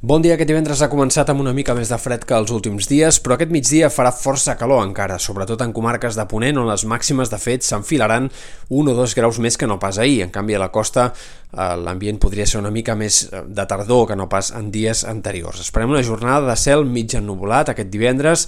Bon dia, aquest divendres ha començat amb una mica més de fred que els últims dies, però aquest migdia farà força calor encara, sobretot en comarques de Ponent, on les màximes de fet s'enfilaran un o dos graus més que no pas ahir. En canvi, a la costa eh, l'ambient podria ser una mica més eh, de tardor que no pas en dies anteriors. Esperem una jornada de cel mig ennubulat aquest divendres,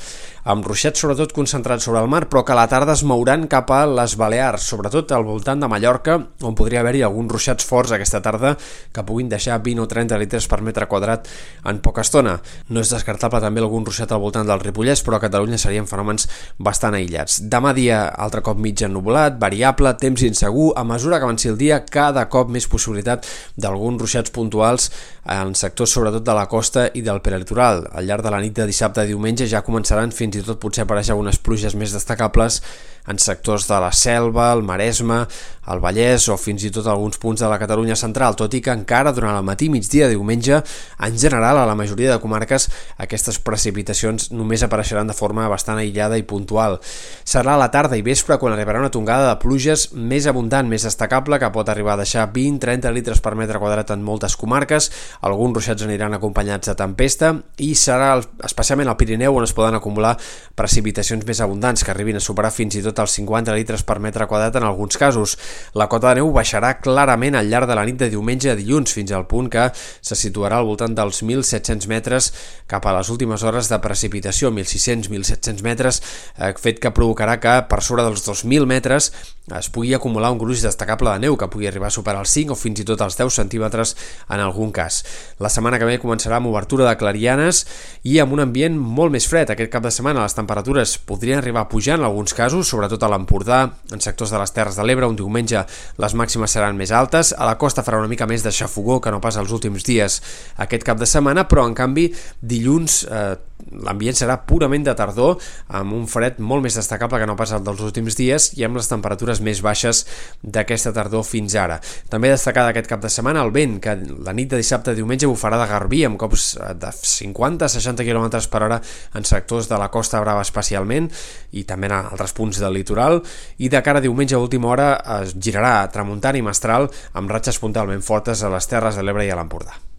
amb ruixats sobretot concentrats sobre el mar, però que a la tarda es mouran cap a les Balears, sobretot al voltant de Mallorca, on podria haver-hi alguns ruixats forts aquesta tarda que puguin deixar 20 o 30 litres per metre quadrat en poca estona. No és descartable també algun ruixat al voltant del Ripollès, però a Catalunya serien fenòmens bastant aïllats. Demà dia, altre cop mig ennubulat, variable, temps insegur, a mesura que avanci el dia, cada cop més possibilitat d'alguns ruixats puntuals en sectors sobretot de la costa i del prelitoral. Al llarg de la nit de dissabte i diumenge ja començaran fins i tot potser a aparèixer algunes pluges més destacables en sectors de la Selva, el Maresme, el Vallès o fins i tot alguns punts de la Catalunya central, tot i que encara durant el matí, migdia, diumenge, en general a la majoria de comarques aquestes precipitacions només apareixeran de forma bastant aïllada i puntual. Serà a la tarda i vespre quan arribarà una tongada de pluges més abundant, més destacable, que pot arribar a deixar 20-30 litres per metre quadrat en moltes comarques, alguns ruixats aniran acompanyats de tempesta i serà especialment al Pirineu on es poden acumular precipitacions més abundants que arribin a superar fins i tot els 50 litres per metre quadrat en alguns casos. La cota de neu baixarà clarament al llarg de la nit de diumenge a dilluns fins al punt que se situarà al voltant dels 1.700 metres cap a les últimes hores de precipitació, 1.600-1.700 metres, eh, fet que provocarà que per sobre dels 2.000 metres es pugui acumular un gruix destacable de neu que pugui arribar a superar els 5 o fins i tot els 10 centímetres en algun cas. La setmana que ve començarà amb obertura de clarianes i amb un ambient molt més fred. Aquest cap de setmana les temperatures podrien arribar a pujar en alguns casos, sobretot a l'Empordà, en sectors de les Terres de l'Ebre, un diumenge les màximes seran més altes. A la costa farà una mica més de xafogó que no pas els últims dies aquest cap de setmana, però en canvi dilluns eh, l'ambient serà purament de tardor, amb un fred molt més destacable que no pas el dels últims dies i amb les temperatures més baixes d'aquesta tardor fins ara. També destacar d'aquest cap de setmana el vent, que la nit de dissabte a diumenge bufarà de garbí amb cops de 50-60 km per hora en sectors de la Costa Brava especialment i també en altres punts del litoral i de cara a diumenge a última hora es girarà tramuntant i mestral amb ratxes puntualment fortes a les Terres de l'Ebre i a l'Empordà.